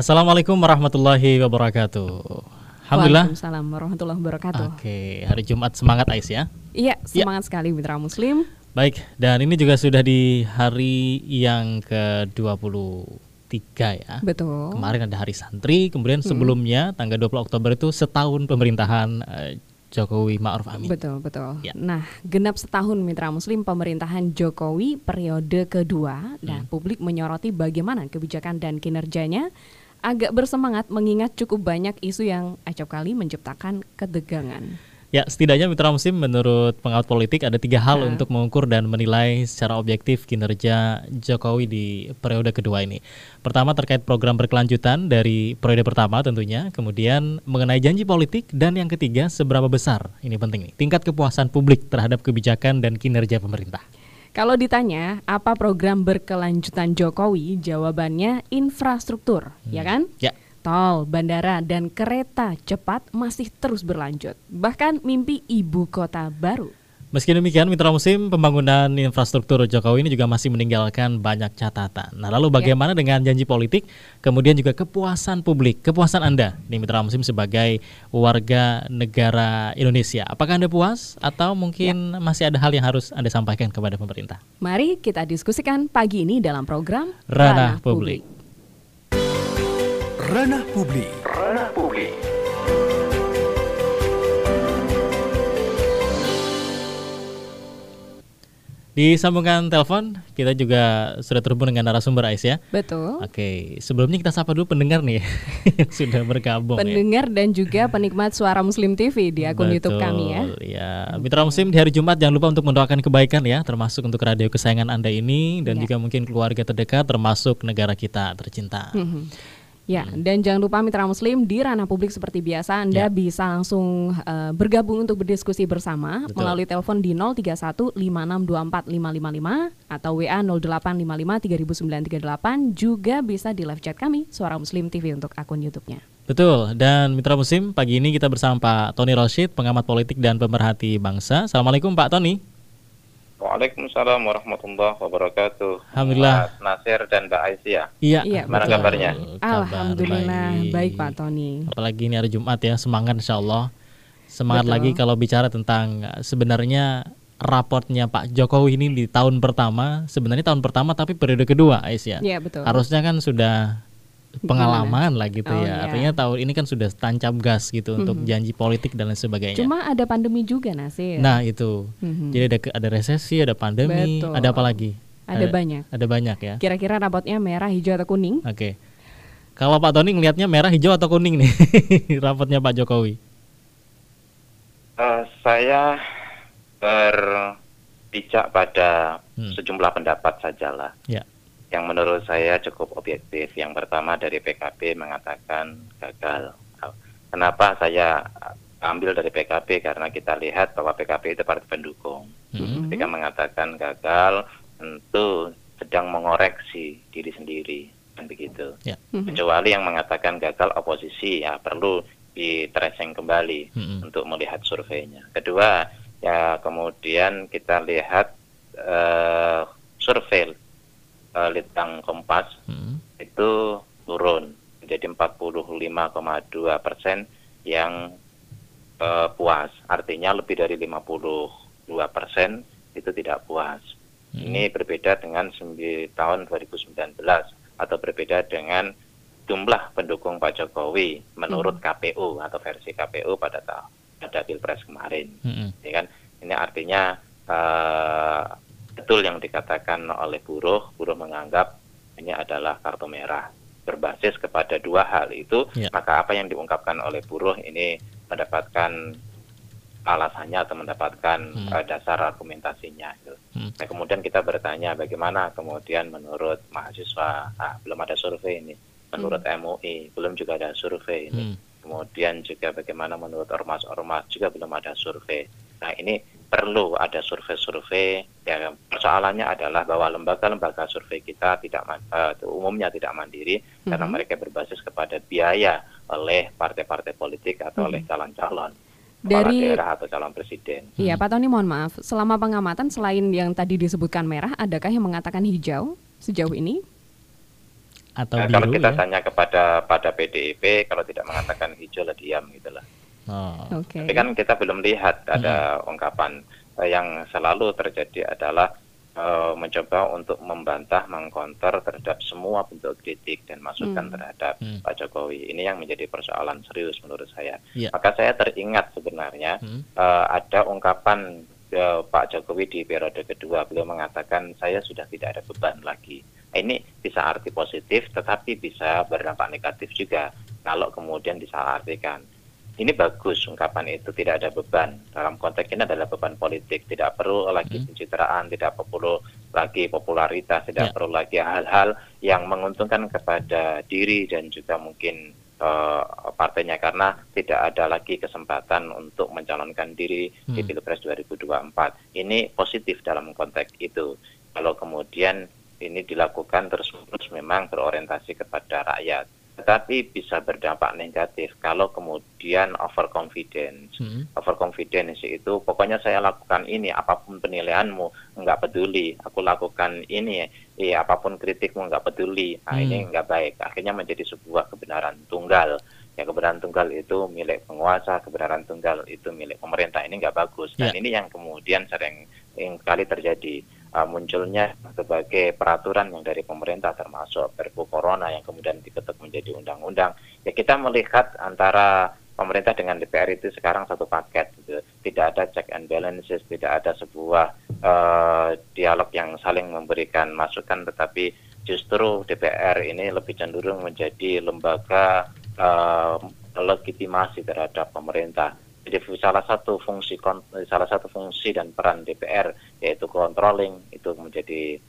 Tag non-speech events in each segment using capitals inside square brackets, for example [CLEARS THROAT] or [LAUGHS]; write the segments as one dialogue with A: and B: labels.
A: Assalamualaikum warahmatullahi wabarakatuh. Alhamdulillah.
B: Waalaikumsalam warahmatullahi wabarakatuh.
A: Oke, hari Jumat semangat Ais ya.
B: Iya, semangat sekali Mitra Muslim.
A: Baik, dan ini juga sudah di hari yang ke-23 ya.
B: Betul.
A: Kemarin ada hari santri, kemudian sebelumnya tanggal 20 Oktober itu setahun pemerintahan eh, Jokowi Ma'ruf Amin.
B: Betul, betul.
A: Ya.
B: Nah, genap setahun Mitra Muslim pemerintahan Jokowi periode kedua dan
A: Hmm.
B: publik menyoroti bagaimana kebijakan dan kinerjanya agak bersemangat mengingat cukup banyak isu yang acap kali menciptakan ketegangan.
A: Ya, setidaknya Mitra Muslim menurut pengamat politik ada tiga hal
B: Nah.
A: untuk mengukur dan menilai secara objektif kinerja Jokowi di periode kedua ini. Pertama terkait program berkelanjutan dari periode pertama tentunya, kemudian mengenai janji politik, dan yang ketiga seberapa besar, ini penting nih, tingkat kepuasan publik terhadap kebijakan dan kinerja pemerintah.
B: Kalau ditanya apa program berkelanjutan Jokowi, jawabannya infrastruktur, ya kan?
A: Ya,
B: Tol, bandara, dan kereta cepat masih terus berlanjut. Bahkan mimpi ibu kota baru.
A: Meski demikian, Mitra Musim, pembangunan infrastruktur Jokowi ini juga masih meninggalkan banyak catatan. Nah, lalu bagaimana dengan janji politik, kemudian juga kepuasan publik, kepuasan Anda di Mitra Musim sebagai warga negara Indonesia. Apakah Anda puas atau mungkin masih ada hal yang harus Anda sampaikan kepada pemerintah?
B: Mari kita diskusikan pagi ini dalam program
A: Ranah Publik.
C: Ranah Publik.
D: Ranah Publik.
A: Di sambungan telepon, kita juga sudah terhubung dengan narasumber Ais ya.
B: Betul.
A: Oke, sebelumnya kita sapa dulu pendengar nih [LAUGHS] yang sudah bergabung ya.
B: Pendengar dan juga penikmat suara Muslim TV di akun YouTube kami ya.
A: Betul, ya. Mitra Muslim di hari Jumat jangan lupa untuk mendoakan kebaikan ya, termasuk untuk radio kesayangan Anda ini dan
B: Ya.
A: juga mungkin keluarga terdekat termasuk negara kita tercinta.
B: Mhm. Ya, dan jangan lupa mitra muslim di ranah publik seperti biasa
A: Ya.
B: Anda bisa langsung eh, bergabung untuk berdiskusi bersama
A: Betul.
B: melalui telepon di 031 5624 555 atau WA 0855 3938 juga bisa di live chat kami Suara Muslim TV untuk akun YouTube-nya.
A: Betul, dan Mitra Muslim pagi ini kita bersama Pak Tony Roshid, pengamat politik dan pemerhati bangsa. Assalamualaikum Pak Tony.
E: Waalaikumsalam warahmatullahi wabarakatuh.
A: Alhamdulillah.
E: Mas Nasir dan Mbak Aisyah.
A: Iya,
B: Iya,
E: Gimana
B: betul.
E: kabarnya?
A: Kabar
B: Alhamdulillah baik. Pak Tony.
A: Apalagi ini hari Jumat ya, semangat insya Allah. Semangat
B: Betul.
A: lagi kalau bicara tentang uh, sebenarnya raportnya Pak Jokowi ini di tahun pertama, sebenarnya tahun pertama tapi periode kedua, Ais ya.
B: Iya, betul.
A: Harusnya kan sudah pengalaman lah gitu
B: Oh,
A: ya.
B: iya.
A: Artinya tahun ini kan sudah tancap gas gitu untuk janji politik dan lain sebagainya.
B: Cuma ada pandemi juga Nasir.
A: nah, itu.
B: Mhm.
A: Jadi ada ada resesi, ada pandemi,
B: Betul.
A: ada apa lagi?
B: Ada banyak.
A: Ada banyak ya.
B: Kira-kira rapotnya merah, hijau atau kuning?
A: Oke. Kalau Pak Tony ngelihatnya merah, hijau atau kuning nih [LAUGHS] rapotnya Pak Jokowi?
E: Eh, saya berpijak pada
A: Hmm.
E: sejumlah pendapat sajalah
A: Ya.
E: Yang menurut saya cukup objektif. Yang pertama dari PKB mengatakan gagal. Kenapa saya ambil dari PKB? Karena kita lihat bahwa PKB itu partai pendukung.
A: Hmm.
E: Ketika mengatakan gagal, tentu sedang mengoreksi diri sendiri, kan begitu.
A: Ya.
B: Mhm.
E: kecuali yang mengatakan gagal oposisi ya perlu di tracing kembali
A: Mm-mm.
E: untuk melihat surveinya. Kedua ya kemudian kita lihat eh, survei eh, litbang Kompas
A: Hmm.
E: itu turun menjadi 45,2 persen yang eh, puas. Artinya lebih dari 52 persen itu tidak puas.
A: Hmm.
E: Ini berbeda dengan tahun 2019 atau berbeda dengan jumlah pendukung Pak Jokowi menurut KPU atau versi KPU pada tahun pada pilpres kemarin.
A: Mm-mm.
E: Ya kan? Ini artinya eh, betul yang dikatakan oleh buruh, buruh menganggap ini adalah kartu merah berbasis kepada dua hal itu,
A: Ya.
E: maka apa yang diungkapkan oleh buruh ini mendapatkan alasannya atau mendapatkan
A: Hmm.
E: eh, dasar argumentasinya. Gitu.
A: Hmm.
E: Nah, kemudian kita bertanya bagaimana kemudian menurut mahasiswa, ah, belum ada survei ini, menurut MUI belum juga ada survei ini.
A: Hmm.
E: Kemudian juga bagaimana menurut ormas-ormas juga belum ada survei. Nah ini perlu ada survei-survei. Ya, persoalannya adalah bahwa lembaga-lembaga survei kita tidak eh, umumnya tidak mandiri karena
B: Mhm.
E: mereka berbasis kepada biaya oleh partai-partai politik atau
B: Mhm.
E: oleh calon-calon
B: Dari
E: daerah atau calon presiden.
B: Iya, Pak Tony mohon maaf. Selama pengamatan selain yang tadi disebutkan merah, adakah yang mengatakan hijau sejauh ini?
A: Atau
E: Nah, kalau
A: biru
E: kita
A: ya?
E: tanya kepada pada PDIP, kalau tidak mengatakan hijau lah diam gitu lah.
A: Oh.
B: Oke.
E: Tapi kan kita belum lihat ada ungkapan eh, yang selalu terjadi adalah eh, mencoba untuk membantah, mengkonter terhadap semua bentuk kritik dan masukan
B: Hmm.
E: terhadap
A: Hmm.
E: Pak Jokowi. Ini yang menjadi persoalan serius menurut saya.
A: Iya.
E: Maka saya teringat sebenarnya
A: Hmm.
E: eh, ada ungkapan eh, Pak Jokowi di periode kedua beliau mengatakan saya sudah tidak ada beban lagi. Ini bisa arti positif tetapi bisa berdampak negatif juga kalau kemudian disalahartikan. Ini bagus ungkapan itu tidak ada beban dalam konteks ini adalah beban politik tidak perlu lagi
A: Hmm.
E: pencitraan tidak perlu lagi popularitas tidak
A: Ya.
E: perlu lagi hal-hal yang menguntungkan kepada diri dan juga mungkin eh, partainya karena tidak ada lagi kesempatan untuk mencalonkan diri di
A: Hmm.
E: Pilpres 2024. Ini positif dalam konteks itu. Kalau kemudian ini dilakukan terus-menerus memang berorientasi kepada rakyat. Tetapi bisa berdampak negatif kalau kemudian overconfidence.
A: Hmm.
E: Overconfidence itu pokoknya saya lakukan ini apa pun penilaianmu nggak peduli. Aku lakukan ini iya apa pun kritikmu nggak peduli. Nah,
A: Hmm.
E: ini nggak baik. Akhirnya menjadi sebuah kebenaran tunggal. Ya kebenaran tunggal itu milik penguasa, kebenaran tunggal itu milik pemerintah. Ini nggak bagus. Dan
A: Ya.
E: ini yang kemudian sering, sering kali terjadi uh, munculnya sebagai peraturan yang dari pemerintah termasuk Perpu Corona yang kemudian diketuk menjadi undang-undang. Ya kita melihat antara pemerintah dengan DPR itu sekarang satu paket gitu. Tidak ada check and balances, tidak ada sebuah eh, dialog yang saling memberikan masukan tetapi justru DPR ini lebih cenderung menjadi lembaga eh, legitimasi terhadap pemerintah. Jadi salah satu fungsi salah satu fungsi dan peran DPR yaitu controlling itu menjadi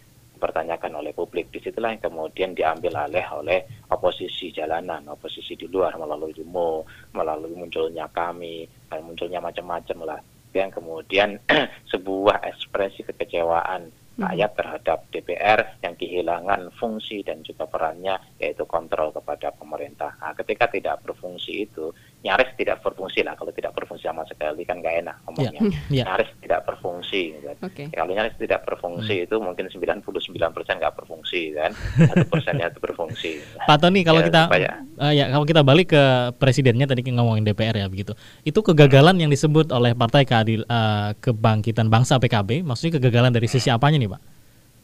E: dipertanyakan oleh publik. Di situlah yang kemudian diambil alih oleh oposisi jalanan, oposisi di luar melalui demo, melalui munculnya kami, dan munculnya macam-macam lah. Yang kemudian [CLEARS THROAT] sebuah ekspresi kekecewaan rakyat terhadap DPR yang kehilangan fungsi dan juga perannya yaitu kontrol kepada pemerintah. Nah, ketika tidak berfungsi itu nyaris tidak berfungsi lah. Kalau tidak berfungsi sama sekali kan nggak enak ngomongnya.
A: Ya.
E: Nyaris tidak berfungsi. Kan.
B: Oke.
E: Kalau nyaris tidak berfungsi itu mungkin 99% nggak berfungsi kan. Satu persennya itu berfungsi. [LAUGHS]
A: Pak Tony kalau
E: Ya,
A: kita
E: supaya-
A: eh, ya kalau kita balik ke presidennya tadi ngomongin DPR ya begitu. Itu kegagalan yang disebut oleh Partai Keadil eh, Kebangkitan Bangsa PKB, maksudnya kegagalan dari sisi apanya nih, Pak?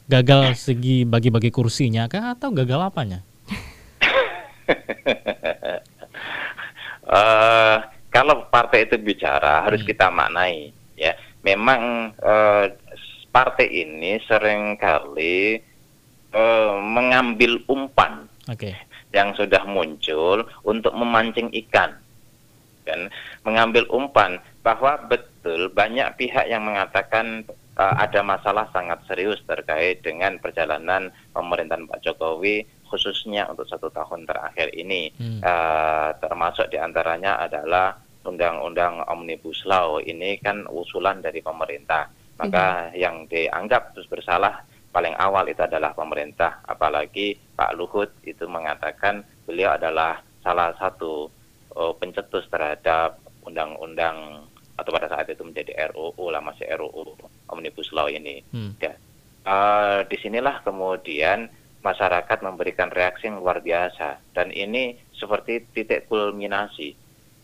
A: Gagal segi bagi-bagi kursinya kah atau gagal apanya? [LAUGHS]
E: Eh, kalau partai itu bicara harus kita maknai ya. Memang eh, partai ini sering kali eh, mengambil umpan
A: Oke.
E: yang sudah muncul untuk memancing ikan dan mengambil umpan bahwa betul banyak pihak yang mengatakan eh, ada masalah sangat serius terkait dengan perjalanan pemerintahan Pak Jokowi khususnya untuk satu tahun terakhir ini.
A: Hmm.
E: Eh, termasuk di antaranya adalah undang-undang omnibus law. Ini kan usulan dari pemerintah. Maka yang dianggap terus bersalah paling awal itu adalah pemerintah. Apalagi Pak Luhut itu mengatakan beliau adalah salah satu eh, pencetus terhadap undang-undang atau pada saat itu menjadi RUU lah masih RUU omnibus law ini.
A: Hmm.
E: ya. Eh, di sinilah kemudian masyarakat memberikan reaksi yang luar biasa dan ini seperti titik kulminasi.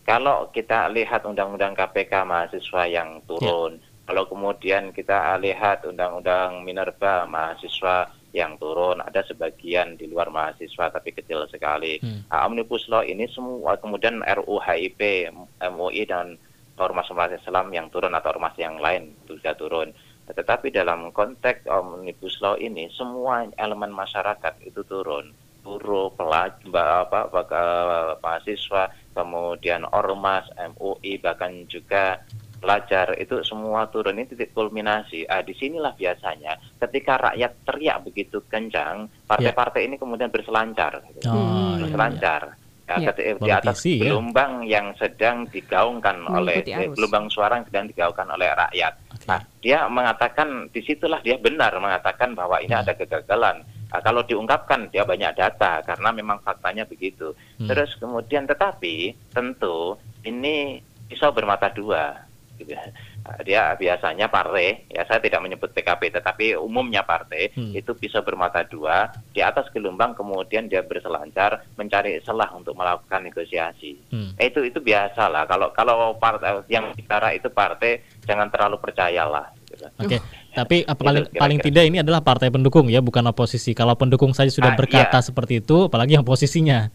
E: Kalau kita lihat undang-undang KPK mahasiswa yang turun, kalau kemudian kita lihat undang-undang Minerba mahasiswa yang turun, ada sebagian di luar mahasiswa tapi kecil sekali.
A: Hmm.
E: Nah, Omnibus Law ini semua kemudian RUU HIP, MUI dan ormas-ormas Islam yang turun atau ormas yang lain juga turun. Tetapi dalam konteks Omnibus Law ini semua elemen masyarakat itu turun. Buruh, pelajar, apa, apa, mahasiswa, kemudian ormas, MUI, bahkan juga pelajar itu semua turun ini titik kulminasi. Ah, di sinilah biasanya ketika rakyat teriak begitu kencang, partai-partai ini kemudian berselancar, gitu.
A: Oh, iya,
E: berselancar. Ya,
B: Ya.
E: di atas
A: Politisi, ya.
E: gelombang yang sedang digaungkan oleh
B: Mengikuti
E: eh,
B: arus.
E: gelombang suara yang sedang digaungkan oleh rakyat.
A: Oke.
E: Nah, dia mengatakan di situlah dia benar mengatakan bahwa ini
A: Hmm.
E: ada kegagalan. Nah, kalau diungkapkan dia banyak data karena memang faktanya begitu.
A: Hmm.
E: Terus kemudian tetapi tentu ini pisau bermata dua. Gitu. Nah, Dia biasanya partai, ya saya tidak menyebut PKP, tetapi umumnya partai
A: Hmm.
E: itu bisa bermata dua di atas gelombang kemudian dia berselancar mencari celah untuk melakukan negosiasi.
A: Hmm.
E: Eh, itu itu biasa lah. Kalau kalau partai yang bicara itu partai jangan terlalu percayalah. Gitu.
A: Oke, tapi apa
E: Itu
A: paling
E: kira-kira.
A: paling tidak ini adalah partai pendukung ya, bukan oposisi. Kalau pendukung saja sudah
E: Ah,
A: berkata
E: iya.
A: seperti itu, apalagi yang posisinya.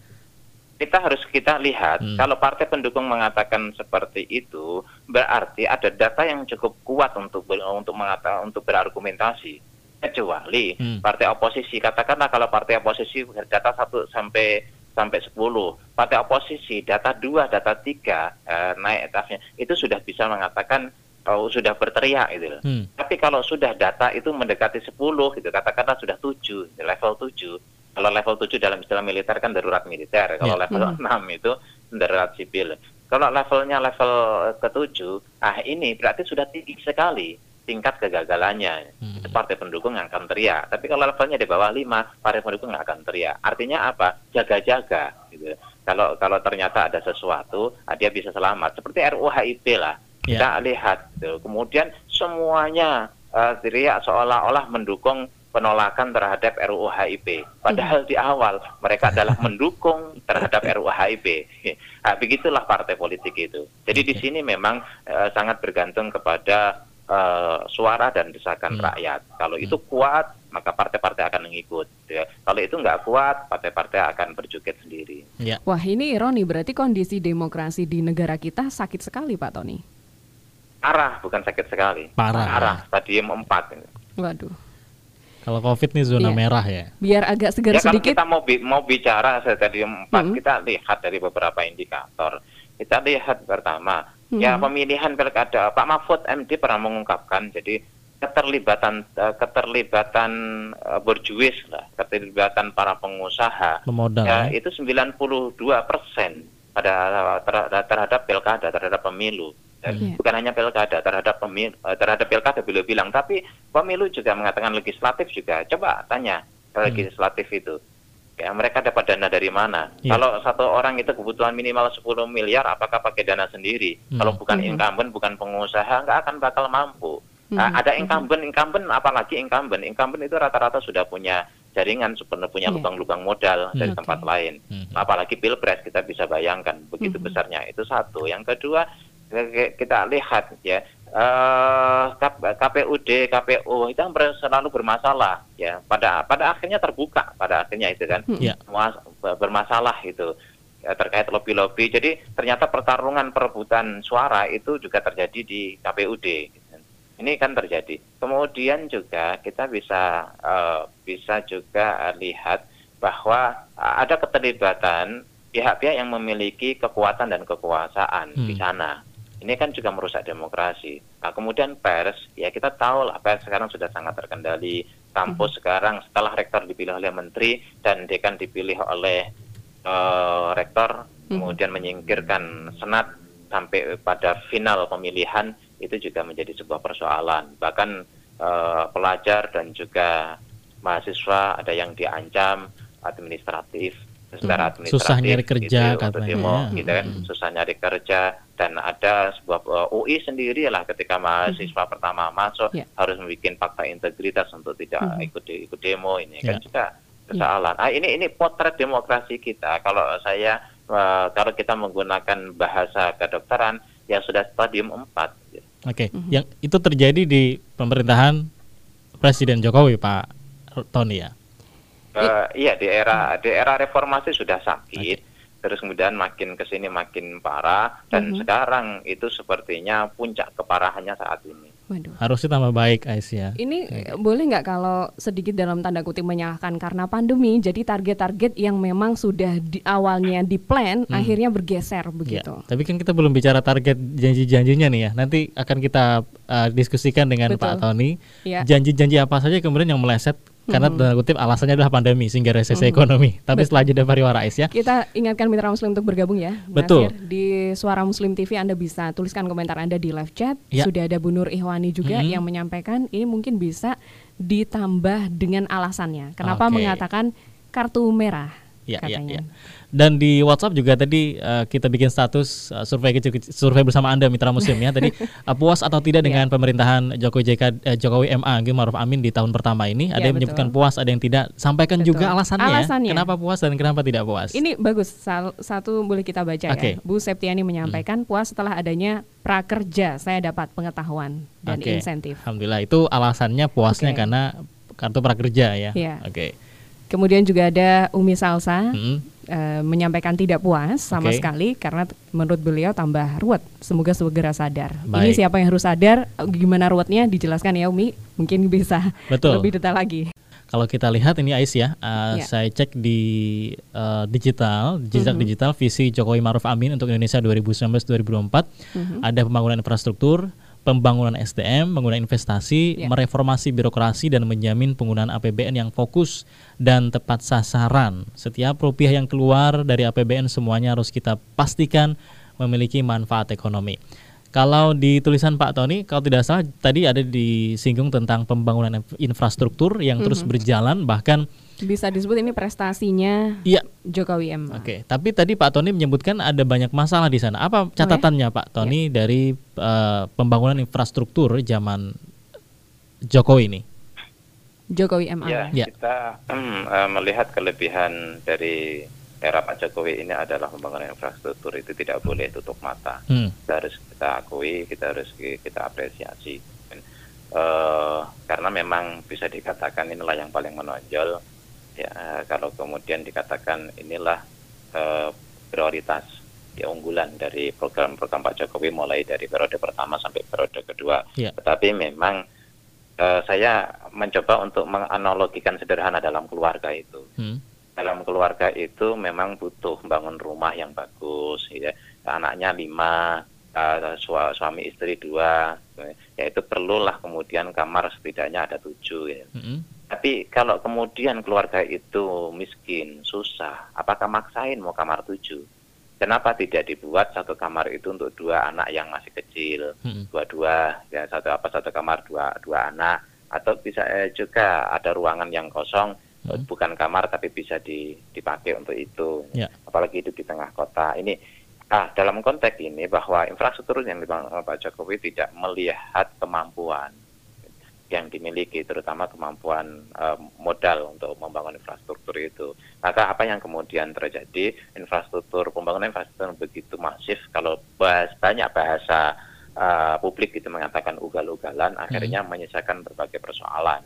E: Kita harus kita lihat
A: Hmm.
E: kalau partai pendukung mengatakan seperti itu berarti ada data yang cukup kuat untuk untuk mengata untuk berargumentasi. Kecuali
A: Hmm.
E: partai oposisi katakanlah kalau partai oposisi data 1 sampai sampai 10, partai oposisi data 2, data 3 eh, naik etafnya itu sudah bisa mengatakan oh, sudah berteriak gitu loh.
A: Hmm.
E: Tapi kalau sudah data itu mendekati 10 gitu, katakanlah sudah 7, level 7. Kalau level 7 dalam istilah militer kan darurat militer, kalau
A: Ya.
E: level 6 itu darurat sipil. Kalau levelnya level ke-7, ah ini berarti sudah tinggi sekali tingkat kegagalannya.
A: Hmm.
E: Itu partai pendukung yang akan teriak. Tapi kalau levelnya di bawah 5, partai pendukung nggak akan teriak. Artinya apa? Jaga-jaga gitu. Kalau kalau ternyata ada sesuatu, ah, dia bisa selamat. Seperti RUU HIP lah
A: Ya.
E: kita lihat tuh. kemudian semuanya eh, teriak seolah-olah mendukung penolakan terhadap RUU HIP padahal di awal mereka adalah [LAUGHS] mendukung terhadap RUU HIP nah, begitulah partai politik itu jadi di sini memang eh, sangat bergantung kepada eh, suara dan desakan
A: Hmm.
E: rakyat kalau itu kuat maka partai-partai akan mengikut ya. kalau itu nggak kuat partai-partai akan berjoget sendiri
A: Ya.
B: Wah ini ironi berarti kondisi demokrasi di negara kita sakit sekali Pak Tony.
E: arah bukan sakit sekali
A: Parah.
E: arah stadium 4
B: Waduh.
A: Kalau Covid nih zona
B: Iya.
A: merah ya.
B: Biar agak segar
E: ya kalau
B: sedikit.
E: kita mau bi- mau bicara stadium 4
B: Hmm.
E: kita lihat dari beberapa indikator. Kita lihat pertama
B: Hmm.
E: ya pemilihan pilkada Pak Mahfud MD pernah mengungkapkan jadi keterlibatan eh, keterlibatan eh, borjuis lah, keterlibatan para pengusaha
A: Pemodal
E: ya,
A: ya.
E: itu 92 persen pada ter- terhadap pilkada terhadap pemilu Dan
B: Iya.
E: bukan hanya pilkada terhadap pemilu terhadap pilkada beliau bilang tapi pemilu juga mengatakan legislatif juga coba tanya
A: Hmm.
E: legislatif itu ya mereka dapat dana dari mana
A: Iya.
E: kalau satu orang itu kebutuhan minimal 10 miliar apakah pakai dana sendiri
A: Hmm.
E: kalau bukan
B: Mhm.
E: incumbent bukan pengusaha nggak akan bakal mampu Nah,
B: Mhm.
E: ada incumbent incumbent apalagi incumbent incumbent itu rata-rata sudah punya jaringan sebenarnya punya
B: Iya.
E: lubang-lubang modal dari
A: Hmm.
E: tempat lain
A: Hmm.
E: apalagi pilpres kita bisa bayangkan begitu
B: Mhm.
E: besarnya itu satu yang kedua ke- kita lihat ya eh, K- KPUD KPU itu ber- selalu bermasalah ya pada pada akhirnya terbuka pada akhirnya itu kan
A: Ya.
E: Semua bermasalah itu ya, terkait lobby-lobby jadi ternyata pertarungan perebutan suara itu juga terjadi di KPUD ini kan terjadi kemudian juga kita bisa eh, bisa juga lihat bahwa ada keterlibatan pihak-pihak yang memiliki kekuatan dan kekuasaan di
A: Hmm.
E: sana. Ini kan juga merusak demokrasi. Nah, kemudian pers, ya kita tahu lah pers sekarang sudah sangat terkendali. Kampus sekarang setelah rektor dipilih oleh menteri dan dekan dipilih oleh eh, rektor, kemudian menyingkirkan senat sampai pada final pemilihan itu juga menjadi sebuah persoalan. Bahkan eh, pelajar dan juga mahasiswa ada yang diancam administratif secara administratif
A: Susah nyari kerja
E: gitu,
A: katanya.
E: demo,
A: Ya.
E: gitu kan susah nyari kerja dan ada sebuah uh, UI sendiri lah ketika mahasiswa pertama masuk
B: Ya.
E: harus membuat fakta integritas untuk tidak
B: Mhm.
E: ikut ikut demo ini kan
A: Ya.
E: juga persoalan. Ah ini ini potret demokrasi kita. Kalau saya uh, kalau kita menggunakan bahasa kedokteran yang sudah stadium 4 gitu.
A: Oke,
B: Mhm.
A: yang itu terjadi di pemerintahan Presiden Jokowi, Pak Tony ya.
E: Eh, iya di era di era reformasi sudah sakit, terus kemudian makin ke sini makin parah dan
B: Mhm.
E: sekarang itu sepertinya puncak keparahannya saat ini.
B: Waduh.
A: Harusnya tambah baik Ais ya.
B: Ini eh, boleh nggak kalau sedikit dalam tanda kutip menyalahkan karena pandemi, jadi target-target yang memang sudah di awalnya di plan akhirnya bergeser
A: Ya,
B: begitu.
A: tapi kan kita belum bicara target janji-janjinya nih ya. Nanti akan kita uh, diskusikan dengan
B: Betul.
A: Pak Tony.
B: Ya.
A: Janji-janji apa saja kemudian yang meleset karena tanda kutip alasannya adalah pandemi sehingga resesi ekonomi. [LAUGHS] Tapi setelah jeda pariwara Ais ya.
B: Kita ingatkan mitra muslim untuk bergabung ya.
A: Betul.
B: Nasir. Di Suara Muslim TV Anda bisa tuliskan komentar Anda di live chat.
A: Ya.
B: Sudah ada Bu Nur Ihwani juga
A: Mhm.
B: yang menyampaikan ini mungkin bisa ditambah dengan alasannya. Kenapa
A: Oke.
B: mengatakan kartu merah
A: Ya, ya,
B: katanya.
A: ya. Dan di WhatsApp juga tadi uh, kita bikin status uh, survei kecil survei bersama Anda mitra muslim ya. Tadi uh, [LAUGHS] puas atau tidak dengan pemerintahan Jokowi JK eh, Jokowi MA Gitu Maruf Amin di tahun pertama ini? Ada
B: Ya,
A: yang menyebutkan
B: betul.
A: puas, ada yang tidak. Sampaikan
B: Betul.
A: juga alasannya. ya.
B: Alasannya.
A: Kenapa puas dan kenapa tidak puas?
B: Ini bagus, sal- satu boleh kita baca
A: Oke.
B: ya. Bu Septiani menyampaikan puas setelah adanya prakerja saya dapat pengetahuan dan
A: Oke.
B: insentif.
A: Alhamdulillah itu alasannya puasnya
B: Oke.
A: karena kartu prakerja ya.
B: Iya.
A: Oke.
B: Kemudian juga ada Umi Salsa
A: Mm-mm.
B: eh, menyampaikan tidak puas sama
A: Oke.
B: sekali karena menurut beliau tambah ruwet. Semoga segera sadar. Ini
A: Baik.
B: siapa yang harus sadar? Gimana ruwetnya? Dijelaskan ya Umi. Mungkin bisa
A: Betul.
B: lebih detail lagi.
A: Kalau kita lihat ini Ais ya, uh,
B: Ya.
A: saya cek di uh, digital, jejak
B: Mhm.
A: digital visi Jokowi Maruf Amin untuk Indonesia 2019-2024
B: Mhm.
A: ada pembangunan infrastruktur, pembangunan SDM, penggunaan investasi,
B: Ya.
A: mereformasi birokrasi dan menjamin penggunaan APBN yang fokus dan tepat sasaran. Setiap rupiah yang keluar dari APBN semuanya harus kita pastikan memiliki manfaat ekonomi. Kalau di tulisan Pak Tony, kalau tidak salah tadi ada disinggung tentang pembangunan inf- infrastruktur yang terus
B: Mhm.
A: berjalan bahkan
B: Bisa disebut ini prestasinya
A: iya
B: Jokowi M.
A: Oke, tapi tadi Pak Tony menyebutkan ada banyak masalah di sana. Apa catatannya Pak Tony dari eh, pembangunan infrastruktur zaman Jokowi ini?
B: Jokowi MA.
E: Ya,
A: Ya.
E: kita [CLEARS THROAT] eh, melihat kelebihan dari era Pak Jokowi ini adalah pembangunan infrastruktur itu tidak boleh tutup mata.
A: Hmm.
E: Kita harus kita akui, kita harus ki- kita apresiasi. Eh, karena memang bisa dikatakan inilah yang paling menonjol. Ya, kalau kemudian dikatakan inilah eh, prioritas ya, unggulan dari program-program Pak Jokowi mulai dari periode pertama sampai periode kedua.
A: Ya.
E: Tetapi memang eh, saya mencoba untuk menganalogikan sederhana dalam keluarga itu
A: Hmm.
E: dalam keluarga itu memang butuh bangun rumah yang bagus ya anaknya lima uh, sua- suami istri dua ya itu perlulah kemudian kamar setidaknya ada tujuh ya
A: Hmm.
E: Tapi kalau kemudian keluarga itu miskin susah apakah maksain mau kamar tujuh kenapa tidak dibuat satu kamar itu untuk dua anak yang masih kecil
A: Hmm.
E: dua-dua ya satu apa satu kamar dua dua anak atau bisa eh, juga ada ruangan yang kosong
A: Hmm.
E: bukan kamar tapi bisa di, dipakai untuk itu
A: Ya.
E: apalagi itu di tengah kota ini ah dalam konteks ini bahwa infrastruktur yang dibangun oleh Pak Jokowi tidak melihat kemampuan yang dimiliki terutama kemampuan eh, modal untuk membangun infrastruktur itu maka apa yang kemudian terjadi infrastruktur pembangunan infrastruktur begitu masif kalau bahas, banyak bahasa eh, publik itu mengatakan ugal-ugalan akhirnya menyisakan berbagai persoalan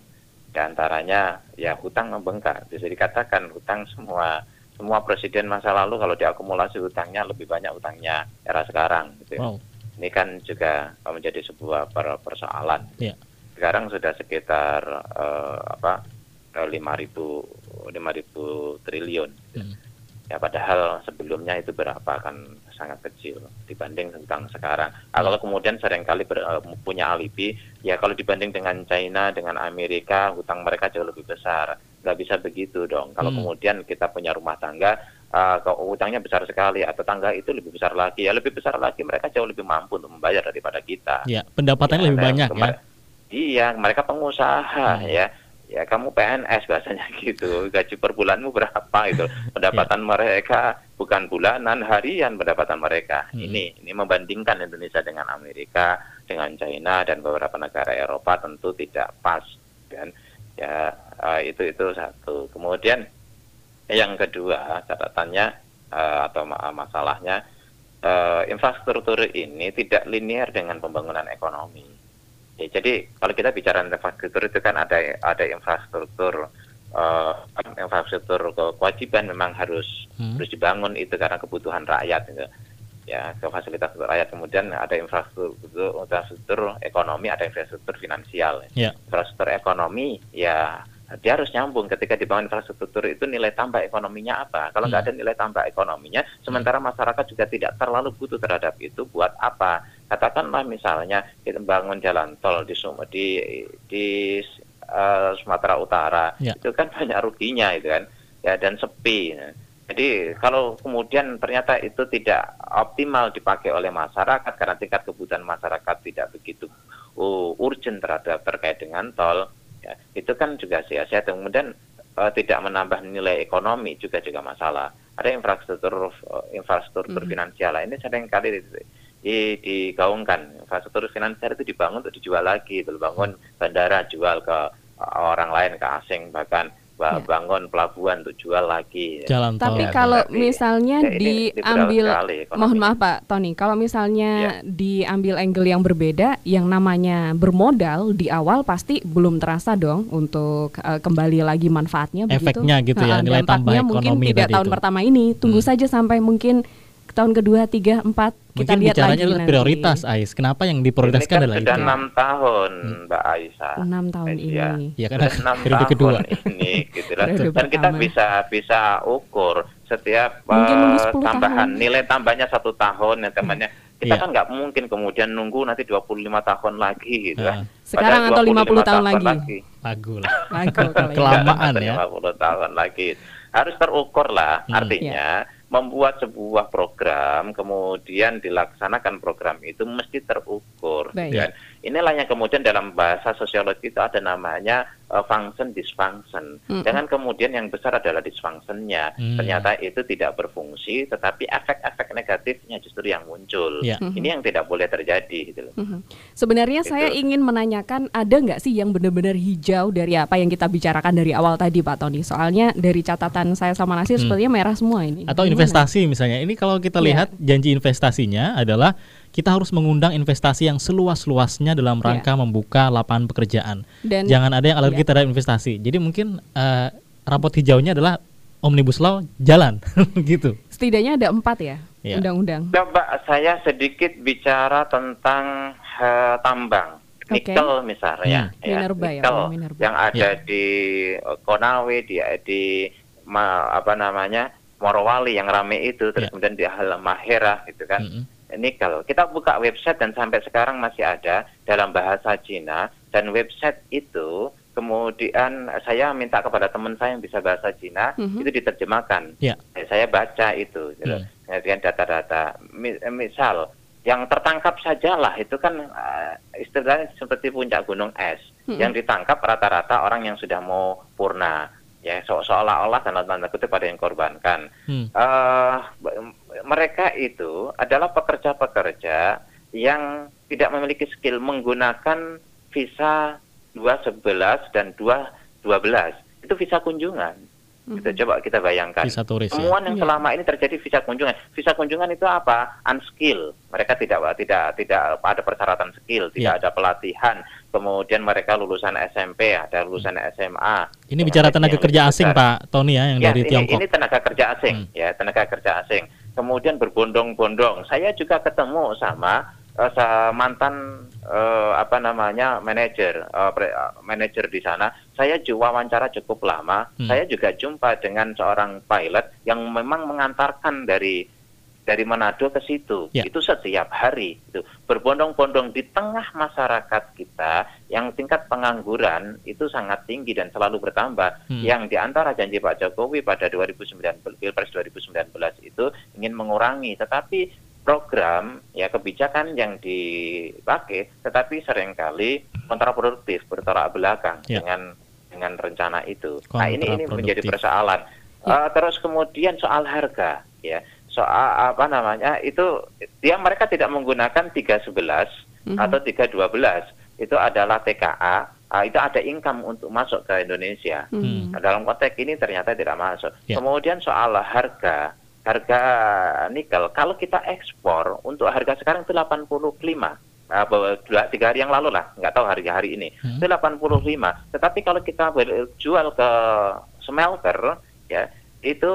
E: di antaranya ya hutang membengkak bisa dikatakan hutang semua semua presiden masa lalu kalau diakumulasi hutangnya lebih banyak hutangnya era sekarang gitu ya.
A: Wow.
E: ini kan juga menjadi sebuah per- persoalan
A: Ya.
E: Sekarang sudah sekitar eh, apa lima ribu lima ribu triliun
A: Hmm.
E: ya padahal sebelumnya itu berapa kan sangat kecil dibanding tentang sekarang Ah, kalau kemudian sering kali ber- eh, punya alibi ya kalau dibanding dengan China dengan Amerika hutang mereka jauh lebih besar nggak bisa begitu dong kalau
A: Hmm.
E: kemudian kita punya rumah tangga eh, kalau hutangnya besar sekali atau tangga itu lebih besar lagi ya lebih besar lagi mereka jauh lebih mampu untuk membayar daripada kita
A: Ya, pendapatannya
E: Ya,
A: lebih banyak ya.
E: Iya, mereka pengusaha
A: Hmm.
E: ya. Ya kamu PNS bahasanya [LAUGHS] gitu. Gaji per bulanmu berapa itu? [LAUGHS] Pendapatan
A: Ya.
E: mereka bukan bulanan, harian pendapatan mereka.
A: Hmm.
E: Ini ini membandingkan Indonesia dengan Amerika, dengan China dan beberapa negara Eropa tentu tidak pas kan. Ya eh, itu itu satu. Kemudian yang kedua catatannya eh, atau ma- masalahnya eh, infrastruktur ini tidak linear dengan pembangunan ekonomi. Ya, jadi kalau kita bicara infrastruktur itu kan ada ada infrastruktur eh, infrastruktur ke- kewajiban memang harus
A: Hmm.
E: harus dibangun itu karena kebutuhan rakyat. Gitu. ya ke fasilitas untuk rakyat kemudian ada infrastruktur infrastruktur ekonomi ada infrastruktur finansial
A: Ya.
E: infrastruktur ekonomi ya dia harus nyambung ketika dibangun infrastruktur itu nilai tambah ekonominya apa. Kalau nggak
A: Hmm.
E: ada nilai tambah ekonominya sementara masyarakat juga tidak terlalu butuh terhadap itu buat apa? Katakanlah misalnya kita bangun jalan tol di Sum- di di eh, Sumatera Utara
A: Ya.
E: itu kan banyak ruginya itu kan. Ya dan sepi. Jadi kalau kemudian ternyata itu tidak optimal dipakai oleh masyarakat karena tingkat kebutuhan masyarakat tidak begitu uh, urgent terhadap terkait dengan tol, ya, itu kan juga. Dan Kemudian uh, tidak menambah nilai ekonomi juga juga masalah. Ada infrastruktur uh, infrastruktur finansial ini sering kali di- di- digaungkan. Infrastruktur finansial itu dibangun untuk dijual lagi, itu bangun bandara jual ke orang lain ke asing bahkan ba-
B: Ya.
E: bangun pelabuhan untuk jual lagi.
A: Jalan tol.
B: Tapi
E: Ya,
B: kalau
E: berarti-
B: misalnya
E: ya,
B: diambil,
E: sekali
B: mohon maaf Pak Tony, kalau misalnya
E: Ya.
B: diambil angle yang berbeda, yang namanya bermodal di awal pasti belum terasa dong untuk eh, kembali lagi manfaatnya. begitu.
A: Efeknya gitu ya,
B: Ha,
A: nilai tambah
B: dampaknya mungkin
A: ekonomi
B: tidak tahun
A: itu.
B: pertama ini, tunggu
A: Hmm.
B: saja sampai mungkin tahun kedua, tiga, empat kita
A: Mungkin
B: lihat
A: bicaranya
B: lagi
A: adalah
B: nanti.
A: prioritas, Ais. Kenapa yang
E: Ini
A: diprioritaskan
E: kan
A: adalah
E: sudah?
A: Hmm.
E: enam tahun, Mbak Aisyah.
B: Enam tahun
E: Iya.
B: ini.
A: Ya kan
E: Sudah enam [LAUGHS]
A: periode
E: tahun
A: kedua.
E: ini, gitu lah. Dan kita
B: pertama.
E: bisa bisa ukur setiap
B: 10
E: tambahan
B: tahun.
E: nilai tambahnya satu tahun ya temannya. Kita
A: Iya.
E: kan nggak mungkin kemudian nunggu nanti 25 tahun lagi gitu
A: Ah.
E: kan.
B: Sekarang atau 50
E: 25
B: tahun lagi.
A: Lagu lah. [LAUGHS]
B: Lagu kalau ini.
A: Kelamaan ya.
E: 50 tahun lagi. Harus terukur lah.
A: Hmm.
E: Artinya membuat sebuah program kemudian dilaksanakan program itu mesti terukur.
B: Baik.
E: kan. Inilah yang kemudian dalam bahasa sosiologi itu ada namanya uh, function dysfunction.
B: Mm-mm.
E: Jangan kemudian yang besar adalah dysfunctionnya.
A: Hmm.
E: Ternyata itu tidak berfungsi, tetapi efek-efek negatifnya justru yang muncul.
A: Ya.
E: Ini yang tidak boleh terjadi. Gitu loh.
B: Mhm. Sebenarnya
E: Gitu.
B: saya ingin menanyakan ada nggak sih yang benar-benar hijau dari apa yang kita bicarakan dari awal tadi Pak Tony? Soalnya dari catatan saya sama Nasir
A: Hmm.
B: sepertinya merah semua ini.
A: Atau
B: Gimana?
A: investasi misalnya. Ini kalau kita
B: Iya.
A: lihat janji investasinya adalah kita harus mengundang investasi yang seluas-luasnya dalam
B: Iya.
A: rangka membuka lapangan pekerjaan.
B: Dan
A: Jangan ada yang alergi
B: Iya.
A: terhadap investasi. Jadi mungkin eh, rapot hijaunya adalah omnibus law jalan [LAUGHS] gitu.
B: setidaknya ada empat ya
A: Iya.
B: undang-undang.
E: Coba saya sedikit bicara tentang eh, tambang.
B: Oke.
E: Nikel misalnya,
A: Hmm.
E: ya,
B: Minerba ya,
E: nikel
B: Bang, minerba.
E: yang ada
A: Ya.
E: di Konawe, di di ma- apa namanya Morowali yang rame itu, terus
A: Ya.
E: kemudian di Halmahera gitu kan,
A: Mm-mm.
E: nikel. Kita buka website dan sampai sekarang masih ada dalam bahasa Cina dan website itu kemudian saya minta kepada teman saya yang bisa bahasa Cina
B: Mhm.
E: itu diterjemahkan.
A: Ya.
E: Eh, Saya baca itu, gitu.
A: Hmm.
E: Kemudian data-data. Mi- eh, Misal yang tertangkap sajalah itu kan eh, istilahnya seperti puncak gunung es.
B: Mm-mm.
E: Yang ditangkap rata-rata orang yang sudah mau purna. Ya, so- seolah-olah tanda tanda kutip ada yang korbankan.
A: Hmm.
E: Eh, b- mereka itu adalah pekerja-pekerja yang tidak memiliki skill menggunakan visa 211 dan 212. Itu visa kunjungan. Kita coba kita bayangkan.
A: Visa turis ya.
E: Temuan yang
B: Iya.
E: selama ini terjadi visa kunjungan. Visa kunjungan itu apa? Unskill. Mereka tidak tidak tidak ada persyaratan skill, tidak
A: Iya.
E: ada pelatihan. Kemudian mereka lulusan SMP, ada lulusan SMA.
A: Ini bicara tenaga kerja asing
E: besar.
A: Pak Tony ya yang
E: Ya,
A: dari
E: ini,
A: Tiongkok.
E: ini tenaga kerja asing,
A: Hmm.
E: ya tenaga kerja asing. Kemudian berbondong-bondong. Saya juga ketemu sama sa- mantan eh, apa namanya manajer, eh, manajer di sana. Saya juga wawancara cukup lama.
A: Hmm.
E: Saya juga jumpa dengan seorang pilot yang memang mengantarkan dari dari Manado ke situ.
A: Ya.
E: Itu setiap hari. Itu berbondong-bondong di tengah masyarakat kita yang tingkat pengangguran itu sangat tinggi dan selalu bertambah.
A: Hmm.
E: Yang di antara janji Pak Jokowi pada 2019 Pilpres 2019 itu ingin mengurangi, tetapi program ya kebijakan yang dipakai tetapi sering kali kontraproduktif bertolak belakang
A: Ya.
E: dengan dengan rencana itu. Nah, ini ini menjadi persoalan. Eh, terus kemudian soal harga ya. Soal apa namanya? Itu dia mereka tidak menggunakan 311
B: Mhm.
E: atau 312. Itu adalah TKA. ah, itu ada income untuk masuk ke Indonesia.
B: Mhm.
E: Nah, dalam konteks ini ternyata tidak masuk.
A: Ya.
E: Kemudian soal harga, harga nikel, kalau kita ekspor untuk harga sekarang itu 85. Nah, dua, tiga hari yang lalu lah, nggak tahu harga hari ini.
A: Hmm.
E: Itu 85. Tetapi kalau kita jual ke smelter, ya itu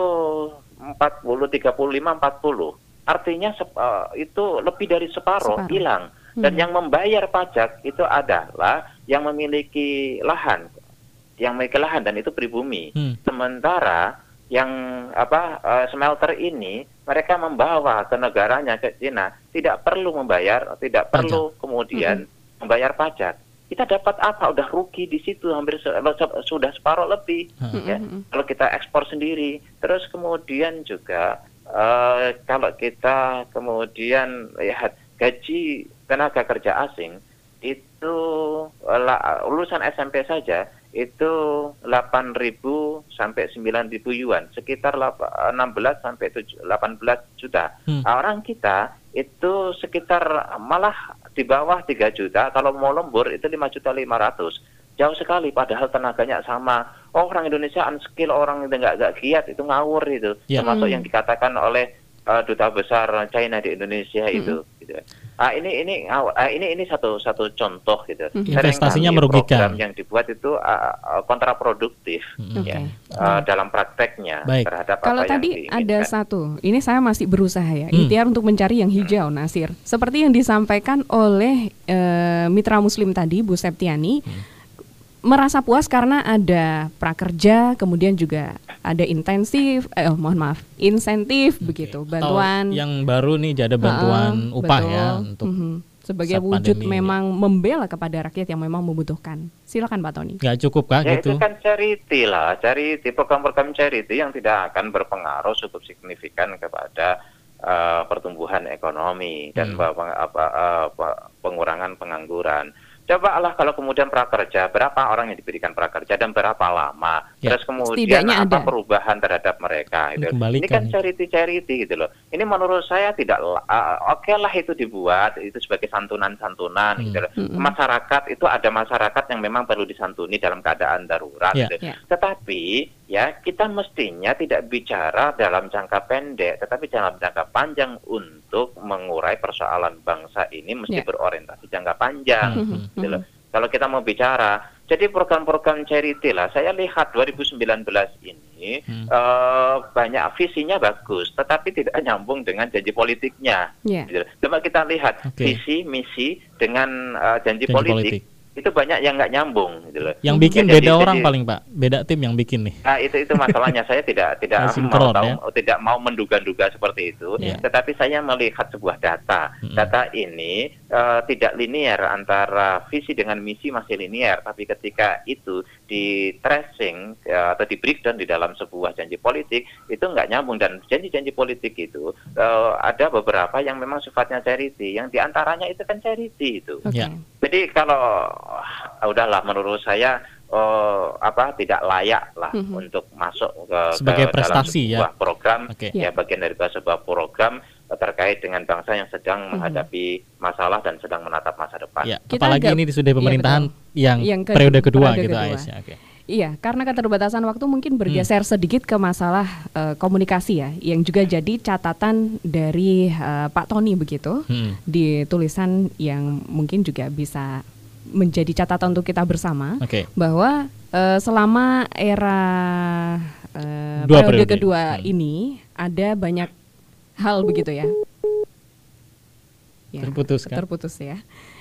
E: 40, 35, 40. artinya eh, itu lebih dari separuh hilang. Dan yang membayar pajak itu adalah yang memiliki lahan, yang memiliki lahan dan itu pribumi.
A: Hmm.
E: Sementara yang apa eh, smelter ini mereka membawa ke negaranya ke Cina tidak perlu membayar, tidak perlu kemudian membayar pajak. Kita dapat apa? Udah rugi di situ hampir se- sudah separuh lebih. ya. Kalau kita ekspor sendiri, terus kemudian juga eh, kalau kita kemudian lihat gaji tenaga kerja asing itu la- lulusan SMP saja itu 8.000 sampai 9.000 yuan, sekitar lapa- 16 sampai 7 18 juta.
A: Hmm.
E: Nah, Orang kita itu sekitar malah di bawah 3 juta, kalau mau lembur itu 5 juta 500. Jauh sekali padahal tenaganya sama. Oh, orang Indonesia unskill, orang itu nggak nggak giat itu ngawur itu.
A: Ya.
E: Termasuk yang dikatakan oleh eh, duta besar China di Indonesia itu gitu. Ah ini ini ah, ini ini satu satu contoh gitu. Seringkali
A: Investasinya merugikan.
E: Program yang dibuat itu ah, ah, kontraproduktif ya
B: Oke.
E: ah, dalam prakteknya
A: Baik.
E: terhadap
B: Kalau
E: apa
B: tadi
E: yang
B: ada satu, ini saya masih berusaha ya,
A: Hmm.
B: ikhtiar untuk mencari yang hijau, Nasir. Seperti yang disampaikan oleh eh, mitra Muslim tadi, Bu Septiani,
A: Hmm.
B: Merasa puas karena ada prakerja, kemudian juga ada intensif, eh oh, mohon maaf, insentif begitu,
A: Atau
B: bantuan
A: yang baru nih ada bantuan
B: Heeh,
A: upah
B: betul.
A: ya untuk
B: Mhm. sebagai
A: saat
B: wujud
A: pandemi
B: memang membela kepada rakyat yang memang membutuhkan. Silakan Pak Tony.
A: nggak cukup kah
E: Ya
A: gitu?
E: itu kan charity lah, charity program-program charity yang tidak akan berpengaruh cukup signifikan kepada eh, pertumbuhan ekonomi dan
A: Hmm.
E: apa, apa, eh, apa- pengurangan pengangguran. Cobalah kalau kemudian prakerja, berapa orang yang diberikan prakerja dan berapa lama,
A: Ya.
E: terus kemudian
B: Setidaknya
E: apa
B: ada.
E: perubahan terhadap mereka. Gitu. Ini kan
A: ya.
E: charity-charity gitu loh. Ini menurut saya tidak, ah, oke lah itu dibuat, itu sebagai santunan-santunan
A: Hmm.
E: gitu loh. Masyarakat itu ada masyarakat yang memang perlu disantuni dalam keadaan darurat.
A: Ya.
E: gitu.
B: Ya.
E: Tetapi ya kita mestinya tidak bicara dalam jangka pendek, tetapi dalam jangka panjang untuk mengurai persoalan bangsa ini mesti
B: Ya.
E: berorientasi jangka panjang.
A: Hmm.
E: gitu loh. Kalau kita mau bicara, jadi program-program charity lah. Saya lihat 2019 ini
A: Hmm.
E: eh, banyak visinya bagus, tetapi tidak [LAUGHS] nyambung dengan janji politiknya.
B: Ya.
E: Gitu. Coba kita lihat
A: Oke.
E: visi, misi dengan eh, janji,
A: Janji
E: politik,
A: politik.
E: Itu banyak yang nggak nyambung. Gitu loh.
A: Yang bikin
E: Ya, jadi-
A: beda orang
E: jadi-
A: paling pak, beda tim yang bikin nih.
E: Nah itu itu masalahnya saya tidak [LAUGHS] tidak mau tahu
A: ya.
E: tidak mau menduga-duga seperti itu,
A: Ya.
E: tetapi saya melihat sebuah data.
A: Mm-mm.
E: Data ini eh, tidak linear antara visi dengan misi masih linear, tapi ketika itu di tracing eh, atau di breakdown di dalam sebuah janji politik itu nggak nyambung dan janji-janji politik itu eh, ada beberapa yang memang sifatnya charity, yang di antaranya itu kan charity itu.
B: Oke.
A: Ya.
E: Jadi kalau ah, udahlah menurut saya eh, apa tidak layak lah
B: Mhm.
E: untuk masuk ke,
A: Sebagai
E: ke
A: prestasi
E: dalam sebuah
A: ya.
E: program
A: Oke.
E: ya bagian dari sebuah program terkait dengan bangsa yang sedang
B: Mhm.
E: menghadapi masalah dan sedang menatap masa depan.
A: Ya,
B: Kita
A: apalagi
B: agak-
A: ini di sudah
B: iya,
A: pemerintahan yang,
B: Yang ke-
A: periode kedua
B: periode
A: gitu
B: kedua.
A: Ais ya. Oke.
B: Iya, karena keterbatasan waktu mungkin bergeser
A: Hmm.
B: sedikit ke masalah eh, komunikasi ya, yang juga jadi catatan dari eh, Pak Tony begitu
A: Hmm.
B: di tulisan yang mungkin juga bisa menjadi catatan untuk kita bersama
A: Oke.
B: bahwa eh, selama era
A: Dua
B: periode,
A: periode.
B: kedua
A: Hmm.
B: ini ada banyak hal begitu ya. Ya,
A: Terputus kan?
B: Terputus ya.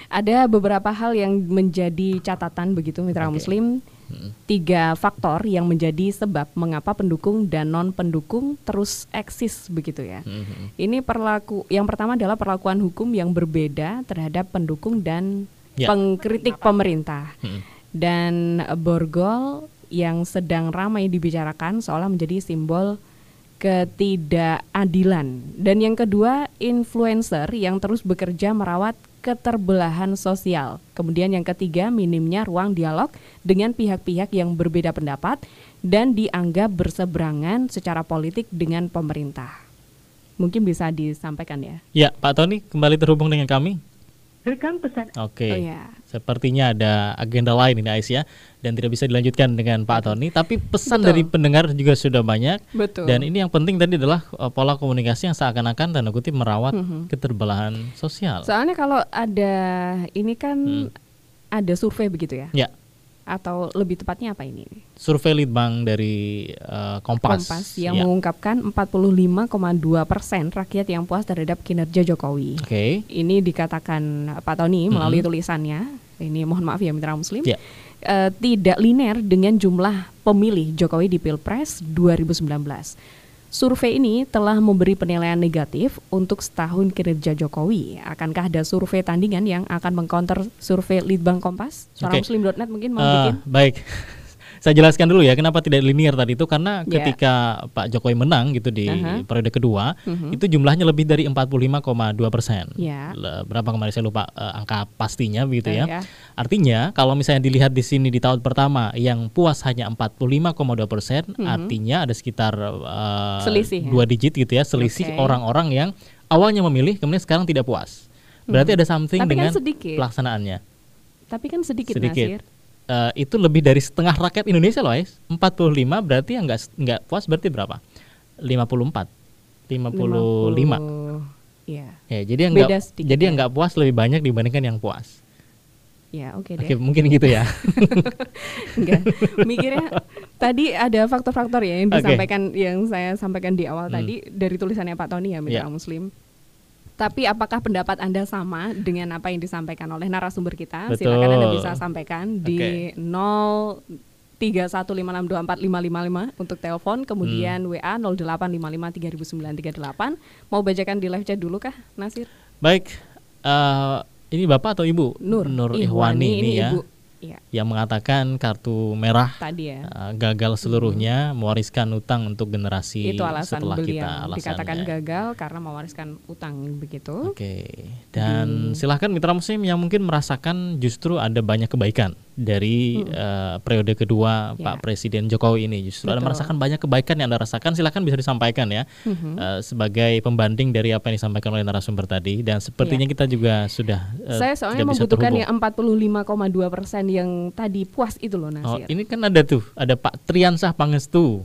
B: Ada beberapa hal yang menjadi catatan begitu mitra
A: Oke.
B: muslim.
A: Hmm.
B: Tiga faktor yang menjadi sebab mengapa pendukung dan non pendukung terus eksis begitu ya.
A: Hmm.
B: Ini perlaku yang pertama adalah perlakuan hukum yang berbeda terhadap pendukung dan
A: Ya.
B: pengkritik pemerintah.
A: Hmm.
B: Dan borgol yang sedang ramai dibicarakan seolah menjadi simbol ketidakadilan. Dan yang kedua, influencer yang terus bekerja merawat keterbelahan sosial. Kemudian yang ketiga, minimnya ruang dialog dengan pihak-pihak yang berbeda pendapat dan dianggap berseberangan secara politik dengan pemerintah. Mungkin bisa disampaikan ya.
A: Ya, Pak Tony kembali terhubung dengan kami.
F: Pesan
A: Oke.
B: Oh ya.
A: Sepertinya ada agenda lain ini Ais ya dan tidak bisa dilanjutkan dengan Pak Tony, tapi pesan
B: Betul.
A: dari pendengar juga sudah banyak.
B: Betul.
A: Dan ini yang penting tadi adalah uh, pola komunikasi yang seakan-akan tanda kutip merawat
B: Mhm.
A: keterbelahan sosial.
B: Soalnya kalau ada ini kan
A: Hmm.
B: ada survei begitu ya.
A: ya,
B: atau lebih tepatnya apa ini?
A: Survei Litbang dari uh, Kompas.
B: Kompas yang
A: Ya.
B: mengungkapkan 45,2 persen rakyat yang puas terhadap kinerja Jokowi.
A: Oke.
B: Ini dikatakan Pak Tony melalui tulisannya. Ini mohon maaf ya mitra Muslim.
A: Ya.
B: eh, tidak linear dengan jumlah pemilih Jokowi di Pilpres 2019. Survei ini telah memberi penilaian negatif untuk setahun kinerja Jokowi. Akankah ada survei tandingan yang akan mengcounter survei Litbang Kompas?
A: Oke.
B: Suaramuslim.net mungkin mau
A: Eh,
B: bikin?
A: baik. Saya jelaskan dulu ya kenapa tidak linear tadi itu karena
B: Ya.
A: ketika Pak Jokowi menang gitu di
B: Aha.
A: periode kedua
B: Mhm.
A: itu jumlahnya lebih dari 45,2 persen.
B: Ya.
A: Le- Berapa kemarin saya lupa eh, angka pastinya begitu
B: Eh,
A: ya.
B: ya.
A: Artinya kalau misalnya dilihat di sini di tahun pertama yang puas hanya 45,2 persen, artinya ada sekitar eh,
B: Mhm. Selisih ya?
A: dua digit gitu ya selisih orang-orang yang awalnya memilih kemudian sekarang tidak puas. Berarti ada something
B: Tapi kan
A: dengan
B: sedikit.
A: pelaksanaannya.
B: Tapi kan sedikit,
A: Sedikit.
B: Nasir.
A: Eh, itu lebih dari setengah rakyat Indonesia loh, Ais. 45 berarti yang nggak nggak puas berarti berapa? 54. 55.
B: 50, Iya.
A: Ya, jadi yang
B: Beda
A: nggak
B: sedikit
A: jadi yang
B: ya.
A: nggak puas lebih banyak dibandingkan yang puas.
B: Ya, oke deh.
A: Oke, mungkin gitu ya. [LAUGHS]
B: Enggak. Mikirnya tadi ada faktor-faktor ya yang disampaikan yang saya sampaikan di awal
A: Hmm.
B: tadi dari tulisannya Pak Tony ya Mitra
A: Ya.
B: Muslim. Tapi apakah pendapat Anda sama dengan apa yang disampaikan oleh narasumber kita?
A: Betul.
B: Silakan Anda bisa sampaikan di 03156245555 untuk telepon, kemudian
A: Hmm.
B: WA 0855300938. Mau bacakan di live chat dulu kah, Nasir?
A: Baik. eh, ini Bapak atau Ibu?
B: Nur,
A: Ihwani, ini, ya.
B: Ibu. Iya,
A: Yang mengatakan kartu merah
B: tadi ya.
A: eh, gagal seluruhnya mewariskan utang untuk generasi
B: itu alasan
A: setelah
B: beliau
A: kita alasannya.
B: dikatakan gagal karena mewariskan utang begitu.
A: Oke, dan silahkan mitra muslim yang mungkin merasakan justru ada banyak kebaikan dari eh, periode kedua
B: Hmm. Ya.
A: Pak Presiden Jokowi ini. Justru Anda
B: Betul.
A: merasakan banyak kebaikan yang Anda rasakan, silahkan bisa disampaikan ya
B: Mhm.
A: eh, sebagai pembanding dari apa yang disampaikan oleh narasumber tadi. Dan sepertinya kita juga sudah eh,
B: Saya soalnya membutuhkan yang 45,2 persen yang tadi puas itu loh
A: Oh,
B: Nasir.
A: ini kan ada tuh, ada Pak Triansah Pangestu.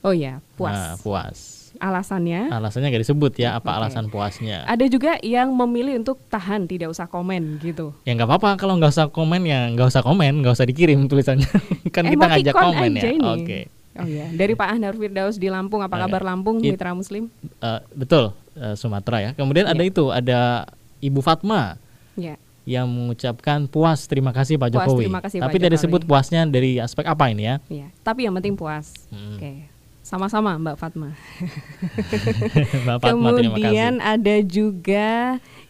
B: Oh ya, puas.
A: Nah, puas.
B: Alasannya
A: Alasannya nggak disebut ya, apa
B: Oke.
A: alasan puasnya.
B: ada juga yang memilih untuk tahan tidak usah komen gitu.
A: Ya nggak apa-apa kalau nggak usah komen ya nggak usah komen, nggak usah dikirim tulisannya. [LAUGHS] kan kita ngajak komen ya. Oke.
B: Oh ya, dari Pak Ahdar Firdaus di Lampung, apa kabar Lampung,
A: It-
B: mitra Muslim?
A: Eh, betul eh, Sumatera ya. Kemudian ada
B: Iya.
A: itu ada Ibu Fatma
B: Ya,
A: yang mengucapkan puas terima kasih Pak
B: Puas,
A: Jokowi.
B: terima kasih,
A: Tapi
B: Pak
A: tidak
B: Jokowi.
A: disebut puasnya dari aspek apa ini ya?
B: ya. Tapi yang penting puas.
A: Hmm.
B: Oke. Sama-sama Mbak Fatma. [LAUGHS]
A: Mbak Fatma terima kasih.
B: Kemudian ada juga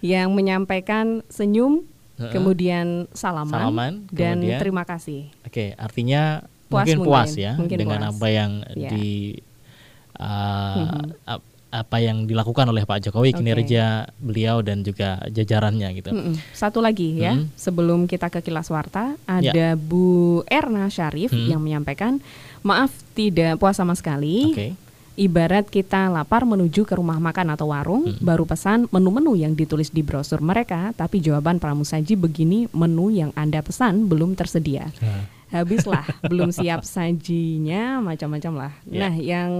B: yang menyampaikan senyum,
A: Heeh.
B: kemudian salaman,
A: Salaman,
B: dan
A: kemudian-
B: terima kasih.
A: Oke, artinya
B: Puas
A: mungkin
B: mungkin,
A: puas ya
B: mungkin
A: dengan
B: puas.
A: apa yang
B: Ya.
A: di uh,
B: Mhm.
A: Ap- apa yang dilakukan oleh Pak Jokowi
B: Oke.
A: kinerja beliau dan juga jajarannya gitu.
B: Satu lagi ya,
A: Mm.
B: sebelum kita ke kilas warta,
A: Ya.
B: ada Bu Erna Syarif
A: Mm.
B: yang menyampaikan, maaf tidak puas sama sekali.
A: Oke.
B: Ibarat kita lapar menuju ke rumah makan atau warung,
A: Mm.
B: baru pesan menu-menu yang ditulis di brosur mereka, tapi jawaban pramusaji begini, menu yang Anda pesan belum tersedia.
A: Nah,
B: Habislah, [LAUGHS] belum siap sajinya, macam-macam lah.
A: Ya.
B: Nah, yang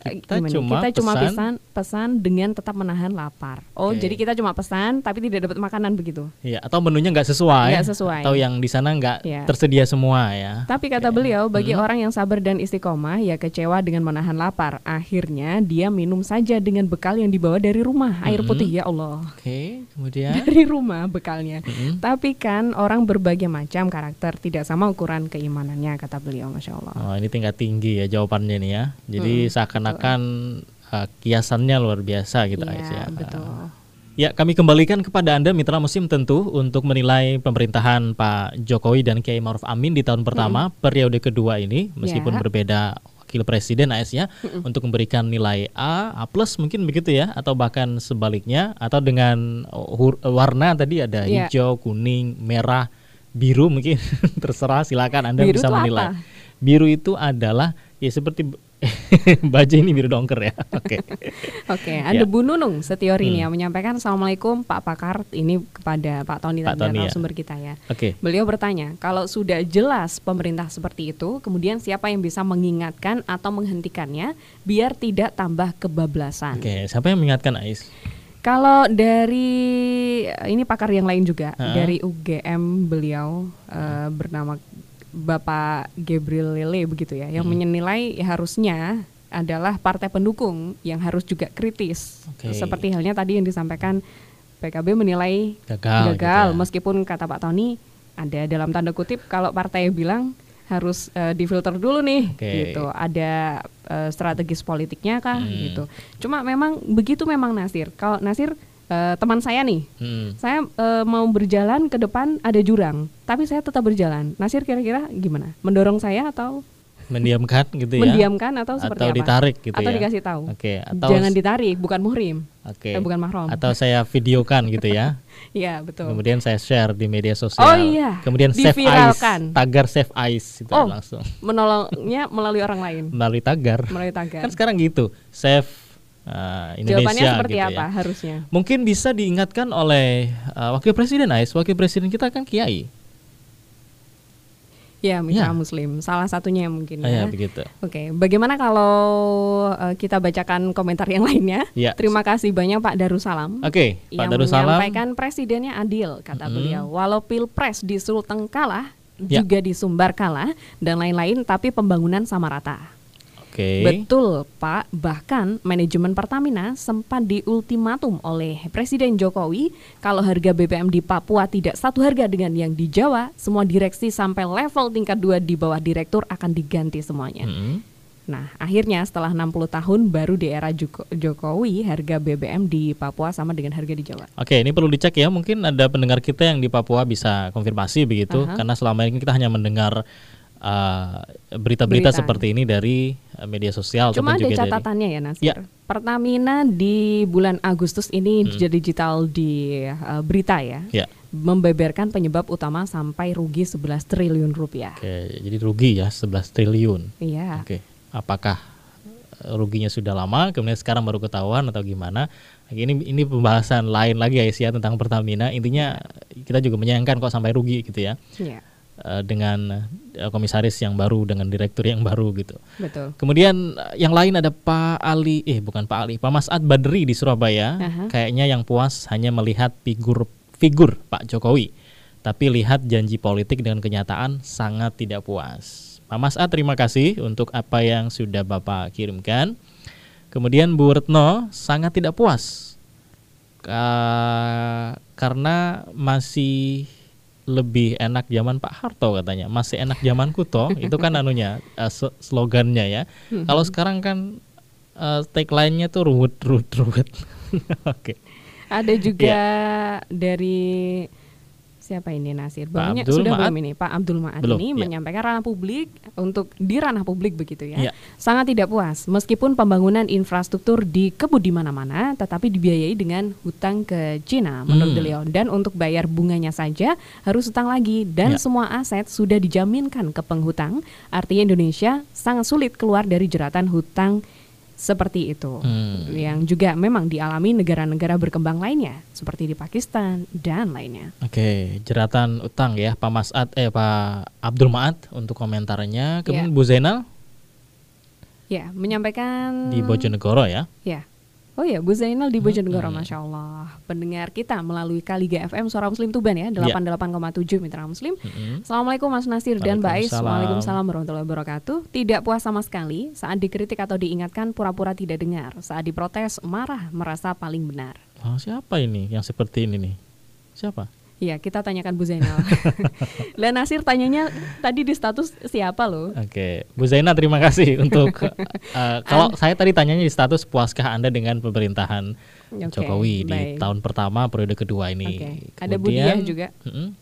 A: Kita
B: gimana?
A: cuma
B: kita cuma
A: pesan-
B: pesan pesan dengan tetap menahan lapar. Oh,
A: Oke.
B: jadi kita cuma pesan tapi tidak dapat makanan begitu.
A: Iya, atau menunya nggak sesuai,
B: Nggak sesuai.
A: atau yang di sana nggak
B: Iya.
A: tersedia semua ya.
B: Tapi kata beliau, bagi orang yang sabar dan istiqomah, ya kecewa dengan menahan lapar. Akhirnya dia minum saja dengan bekal yang dibawa dari rumah, air
A: Mhm.
B: putih ya Allah.
A: Oke, kemudian [LAUGHS]
B: Dari rumah bekalnya.
A: Mhm.
B: Tapi kan orang berbagai macam karakter, tidak sama ukuran keimanannya, kata beliau, masya Allah.
A: Oh, ini tingkat tinggi ya jawabannya nih ya. Jadi seakan-akan uh, kiasannya luar biasa gitu ya.
B: betul.
A: Ya, kami kembalikan kepada Anda mitra musim tentu untuk menilai pemerintahan Pak Jokowi dan Kiai Maruf Amin di tahun pertama periode kedua ini meskipun
B: Ya.
A: berbeda wakil presiden AS ya untuk memberikan nilai A, A plus mungkin begitu ya atau bahkan sebaliknya atau dengan warna tadi ada
B: Ya.
A: hijau, kuning, merah, biru mungkin [LAUGHS] terserah silakan Anda
B: Biru
A: bisa menilai.
B: apa?
A: Biru itu adalah ya seperti [LAUGHS] baju ini biru dongker ya. [LAUGHS] Oke.
B: Oke, ada
A: Ya.
B: Bu Nunung Setiorini
A: Hmm.
B: yang menyampaikan Assalamualaikum Pak Pakar ini kepada Pak Tony
A: Pak
B: tadi
A: Tony, ya.
B: sumber kita ya.
A: Oke.
B: Beliau bertanya, kalau sudah jelas pemerintah seperti itu, kemudian siapa yang bisa mengingatkan atau menghentikannya biar tidak tambah kebablasan?
A: Oke, siapa yang mengingatkan Ais?
B: Kalau dari ini pakar yang lain juga
A: Ha-ha.
B: dari UGM beliau eh, bernama Bapak Gabriel Lele begitu ya, yang menilai ya harusnya adalah partai pendukung yang harus juga kritis.
A: Oke.
B: Seperti halnya tadi yang disampaikan PKB menilai
A: Gagal,
B: gagal
A: gitu ya.
B: meskipun kata Pak Tony ada dalam tanda kutip kalau partai bilang harus eh, difilter dulu nih
A: Oke.
B: gitu ada eh, strategis politiknya kah
A: Hmm.
B: gitu cuma memang begitu memang Nasir kalau Nasir eh, teman saya nih.
A: Hmm.
B: saya eh, mau berjalan ke depan ada jurang tapi saya tetap berjalan. Nasir kira-kira gimana? Mendorong saya atau
A: mendiamkan gitu ya?
B: Mendiamkan atau seperti
A: atau
B: apa?
A: ditarik gitu
B: atau
A: ya?
B: dikasih tahu.
A: Oke atau
B: jangan ditarik bukan muhrim.
A: Oke.
B: Eh, bukan mahram
A: atau saya videokan gitu ya? [LAUGHS]
B: Iya betul.
A: Kemudian saya share di media sosial.
B: Oh iya,
A: kemudian save ice tagar save ice itu
B: Oh.
A: langsung.
B: menolongnya melalui orang lain?
A: Melalui tagar.
B: Melalui tagar.
A: Kan sekarang gitu save uh, Indonesia
B: jawabannya seperti
A: gitu
B: apa
A: ya.
B: harusnya
A: mungkin bisa diingatkan oleh uh, wakil presiden Ais wakil presiden kita kan Kiai
B: ya mitra
A: Ya.
B: muslim salah satunya mungkin ya
A: ya begitu
B: Oke, bagaimana kalau eh, kita bacakan komentar yang lainnya?
A: Ya.
B: Terima kasih banyak Pak Darussalam.
A: oke Pak
B: yang
A: Darussalam
B: menyampaikan presidennya adil, kata
A: Mm-mm.
B: beliau. Walau pilpres di Sulteng kalah,
A: Ya.
B: juga di Sumbar kalah, dan lain-lain, tapi pembangunan sama rata.
A: Oke
B: Betul, Pak. Bahkan manajemen Pertamina sempat diultimatum oleh Presiden Jokowi kalau harga BBM di Papua tidak satu harga dengan yang di Jawa, semua direksi sampai level tingkat 2 di bawah direktur akan diganti semuanya.
A: Mm-mm.
B: Nah, akhirnya setelah 60 tahun baru di era Joko- Jokowi harga BBM di Papua sama dengan harga di Jawa.
A: Oke, ini perlu dicek ya. Mungkin ada pendengar kita yang di Papua bisa konfirmasi begitu,
B: Aha.
A: karena selama ini kita hanya mendengar uh, berita-berita
B: Berita.
A: seperti ini dari uh, media sosial
B: Cuma ada
A: juga dari-
B: catatannya ya Nasir.
A: Ya.
B: Pertamina di bulan Agustus ini
A: Hmm.
B: jadi digital di uh, berita ya.
A: Ya,
B: Membeberkan penyebab utama sampai rugi 11 triliun rupiah.
A: oke. Jadi rugi ya 11 triliun.
B: Iya.
A: Oke, apakah uh, ruginya sudah lama, kemudian sekarang baru ketahuan atau gimana? Ini ini pembahasan lain lagi ya ya tentang Pertamina. Intinya kita juga menyayangkan kok sampai rugi gitu ya
B: Iya,
A: uh, dengan uh, komisaris yang baru dengan direktur yang baru gitu.
B: betul.
A: Kemudian uh, yang lain ada Pak Ali, eh bukan Pak Ali, Pak Masad Badri di Surabaya.
B: Aha.
A: Kayaknya yang puas hanya melihat figur figur Pak Jokowi, tapi lihat janji politik dengan kenyataan sangat tidak puas. Pak Masad terima kasih untuk apa yang sudah Bapak kirimkan. Kemudian Bu Retno sangat tidak puas Ka- karena masih lebih enak zaman Pak Harto katanya. Masih enak zaman Kuto [LAUGHS] itu kan anunya s- slogannya ya. Kalau sekarang kan eh, tagline-nya tuh ruwet ruwet ruwet. [LAUGHS] Oke.
B: Ada juga
A: Iya.
B: dari siapa ini Nasir?
A: Pak
B: Bawahnya
A: Abdul
B: sudah
A: Maat.
B: belum ini Pak Abdul Maat
A: Belum,
B: ini
A: iya.
B: menyampaikan ranah publik untuk di ranah publik begitu ya.
A: Iya.
B: Sangat tidak puas meskipun pembangunan infrastruktur dikebut di mana-mana tetapi dibiayai dengan hutang ke Cina menurut
A: Hmm.
B: beliau dan untuk bayar bunganya saja harus hutang lagi dan
A: Ya.
B: semua aset sudah dijaminkan ke penghutang. Artinya Indonesia sangat sulit keluar dari jeratan hutang seperti itu
A: Hmm.
B: yang juga memang dialami negara-negara berkembang lainnya seperti di Pakistan dan lainnya.
A: Oke, jeratan utang ya Pak Masad eh Pak Abdul Maat untuk komentarnya. Kemudian
B: Ya.
A: Bu Zainal
B: Ya, menyampaikan
A: di Bojonegoro ya.
B: Ya. Oh ya, Bu Zainal di Bojonegoro,
A: Hmm.
B: Masya Allah. Pendengar kita melalui Kaliga FM Suara Muslim Tuban ya, 88,7 Mitra Muslim.
A: Mm-mm.
B: Assalamualaikum Mas Nasir dan Mbak Ais.
A: Waalaikumsalam
B: warahmatullahi wabarakatuh. Tidak puas sama sekali saat dikritik atau diingatkan pura-pura tidak dengar. Saat diprotes marah merasa paling benar.
A: Oh, siapa ini yang seperti ini nih? Siapa?
B: Iya, kita tanyakan Bu Zainal. [LAUGHS] Dan Nasir tanyanya tadi di status siapa loh?
A: Oke, Bu Zainal terima kasih [LAUGHS] untuk eh, kalau saya tadi tanyanya di status puaskah Anda dengan pemerintahan
B: Oke,
A: Jokowi di
B: baik.
A: tahun pertama periode kedua ini.
B: Oke, ada Bu Diah juga.
A: Mm-mm.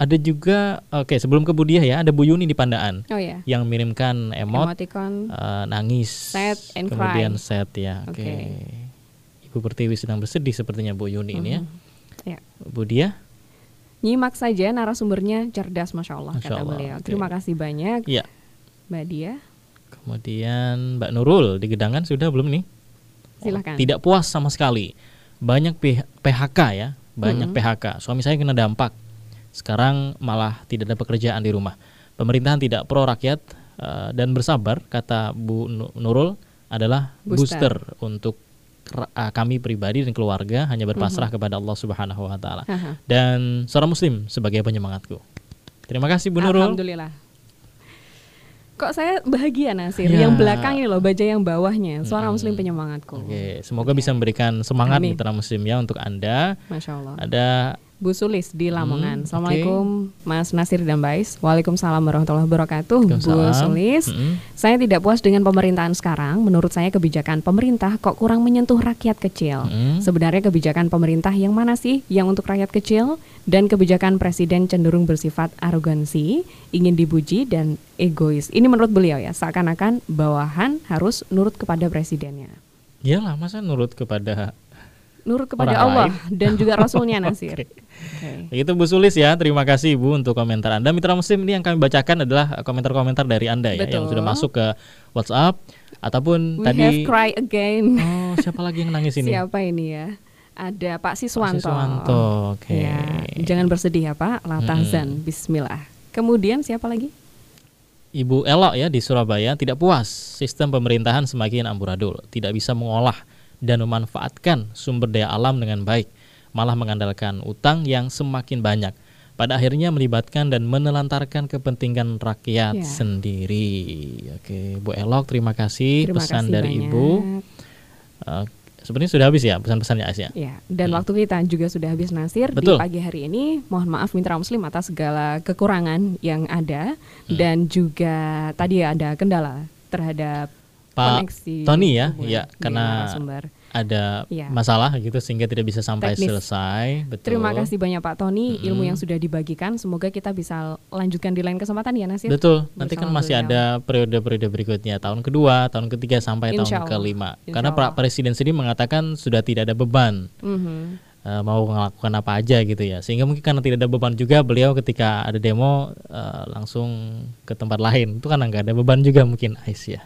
A: Ada juga oke sebelum ke Bu Diah ya, ada Bu Yuni di Pandaan
B: Oh ya,
A: yang mengirimkan emot
B: emoticon.
A: eh, nangis
B: Sad and
A: kemudian
B: cry.
A: sad ya. Oke.
B: Oke.
A: Ibu Pertiwi sedang bersedih sepertinya Bu Yuni ini ya.
B: Ya.
A: Bu Diah?
B: Nyimak saja narasumbernya cerdas Masya Allah
A: Masya
B: kata
A: Allah,
B: beliau.
A: oke.
B: Terima kasih banyak
A: Iya.
B: Mbak Dia.
A: Kemudian Mbak Nurul di Gedangan sudah belum nih?
B: Silahkan.
A: Tidak puas sama sekali. Banyak PHK ya, banyak PHK. Suami saya kena dampak. Sekarang malah tidak ada pekerjaan di rumah. Pemerintahan tidak pro rakyat eh, dan bersabar kata Bu Nu- Nurul adalah
B: Booster.
A: booster, untuk kami pribadi dan keluarga hanya berpasrah kepada Allah Subhanahu wa taala. Dan seorang muslim sebagai penyemangatku. Terima kasih Bu Nurul.
B: Alhamdulillah. Kok saya bahagia Nasir?
A: Ya.
B: Yang belakang ini loh, baca yang bawahnya. Suara muslim penyemangatku.
A: Oke, semoga bisa memberikan semangat mitra muslim ya untuk Anda.
B: Masya Allah.
A: Ada
B: Bu Sulis di
A: Hmm,
B: Lamongan. Assalamualaikum Mas Nasir dan Bais. Waalaikumsalam warahmatullahi wabarakatuh. Bu. Sulis.
A: Mm-mm.
B: Saya tidak puas dengan pemerintahan sekarang. Menurut saya kebijakan pemerintah kok kurang menyentuh rakyat kecil.
A: Mm.
B: Sebenarnya kebijakan pemerintah yang mana sih yang untuk rakyat kecil? Dan kebijakan presiden cenderung bersifat arogansi, ingin dipuji dan egois. Ini menurut beliau ya, seakan-akan bawahan harus nurut kepada presidennya.
A: Iyalah, masa nurut kepada
B: Nurut kepada
A: Orang
B: Allah
A: lain. [LAUGHS]
B: dan juga Rasulnya [LAUGHS] Nasir.
A: Oke.
B: Oke.
A: Itu Bu Sulis ya, terima kasih Ibu untuk komentar Anda. Mitra Muslim ini yang kami bacakan adalah komentar-komentar dari Anda ya, yang
B: Betul.
A: sudah masuk ke WhatsApp ataupun
B: We
A: tadi.
B: have cry again.
A: Oh, siapa lagi yang nangis [LAUGHS] ini?
B: Siapa ini ya? Ada Pak Siswanto.
A: Siswanto, oke.
B: Ya, jangan bersedih ya Pak. Latazan, Bismillah. Kemudian siapa lagi?
A: Ibu Elok ya di Surabaya tidak puas sistem pemerintahan semakin amburadul, tidak bisa mengolah dan memanfaatkan sumber daya alam dengan baik, malah mengandalkan utang yang semakin banyak. Pada akhirnya melibatkan dan menelantarkan kepentingan rakyat
B: Ya.
A: sendiri. Oke, Bu Elok terima kasih
B: Terima
A: pesan
B: kasih
A: dari
B: banyak.
A: Ibu. Eh, sebenarnya sudah habis ya pesan-pesannya Ais ya.
B: Dan waktu kita juga sudah habis Nasir
A: Betul.
B: di pagi hari ini. Mohon maaf mitra muslim atas segala kekurangan yang ada
A: Hmm.
B: dan juga tadi ada kendala terhadap
A: Pak
B: koneksi
A: Tony ya, ya karena ada
B: Iya.
A: masalah gitu sehingga tidak bisa sampai
B: Teknis.
A: selesai. Betul.
B: Terima kasih banyak Pak Tony ilmu yang sudah dibagikan. Semoga kita bisa lanjutkan di lain kesempatan ya Nasir.
A: Betul. Nanti kan masih
B: beliau.
A: ada periode-periode berikutnya, tahun kedua, tahun ketiga sampai
B: Insya
A: tahun
B: Allah.
A: kelima.
B: Insya
A: Karena Pak. Presiden sendiri mengatakan sudah tidak ada beban
B: Mhm.
A: eh, mau melakukan apa aja gitu ya. Sehingga mungkin karena tidak ada beban juga beliau ketika ada demo eh, langsung ke tempat lain. Itu kan nggak ada beban juga mungkin Ais ya.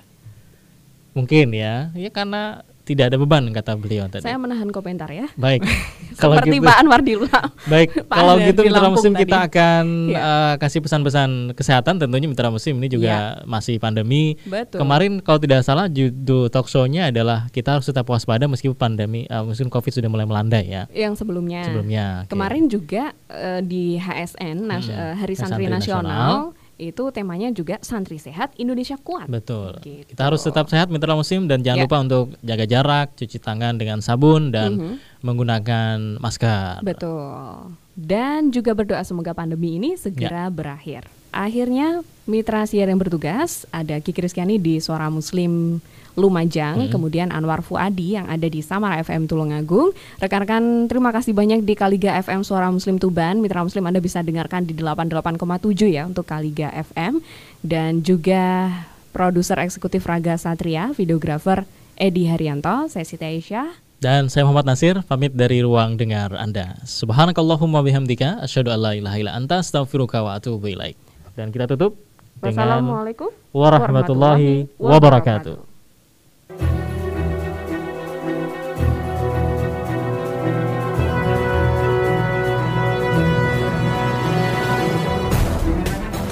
A: Mungkin ya. Ya karena tidak ada beban kata beliau tadi.
B: Saya menahan komentar ya.
A: Baik. [LAUGHS] Kalau
B: Seperti
A: gitu
B: Pak Anwar Dila.
A: Baik,
B: Pak
A: kalau gitu Mitra Musim
B: tadi.
A: kita akan
B: Iya.
A: eh, kasih pesan-pesan kesehatan tentunya Mitra Musim ini juga masih pandemi.
B: Betul.
A: Kemarin kalau tidak salah judul talk show-nya adalah kita harus tetap waspada meskipun pandemi eh, meskipun Covid sudah mulai melandai ya.
B: Yang sebelumnya.
A: Sebelumnya. oke.
B: Kemarin juga eh, di HSN
A: Hmm,
B: eh, Hari
A: Hari
B: Santri,
A: Santri
B: Nasional, itu temanya juga santri sehat Indonesia kuat.
A: Betul.
B: Gitu.
A: Kita harus tetap sehat Mitra Musim dan jangan
B: Ya.
A: lupa untuk jaga jarak, cuci tangan dengan sabun dan
B: Mhm.
A: menggunakan masker.
B: Betul. Dan juga berdoa semoga pandemi ini segera
A: Ya.
B: berakhir. Akhirnya mitra siar yang bertugas ada Kiki Rizkyani di Suara Muslim Lumajang, kemudian Anwar Fuadi yang ada di Samara FM Tulungagung. Rekan-rekan terima kasih banyak di Kaliga FM Suara Muslim Tuban. Mitra Muslim Anda bisa dengarkan di 88,7 ya untuk Kaliga FM dan juga produser eksekutif Raga Satria, videografer Edi Haryanto, saya Siti Aisyah.
A: Dan saya Muhammad Nasir pamit dari ruang dengar Anda. Subhanakallahumma bihamdika asyhadu an la ilaha illa anta astaghfiruka wa atubu ilaik. Dan kita tutup dengan
B: Wassalamualaikum
A: warahmatullahi wabarakatuh.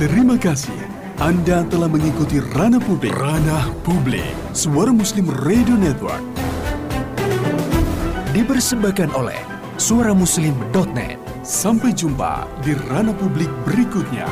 D: Terima kasih. Anda telah mengikuti Ranah Publik. Ranah Publik. Suara Muslim Radio Network.
C: Dipersembahkan oleh suaramuslim.net.
D: Sampai jumpa di Ranah Publik berikutnya.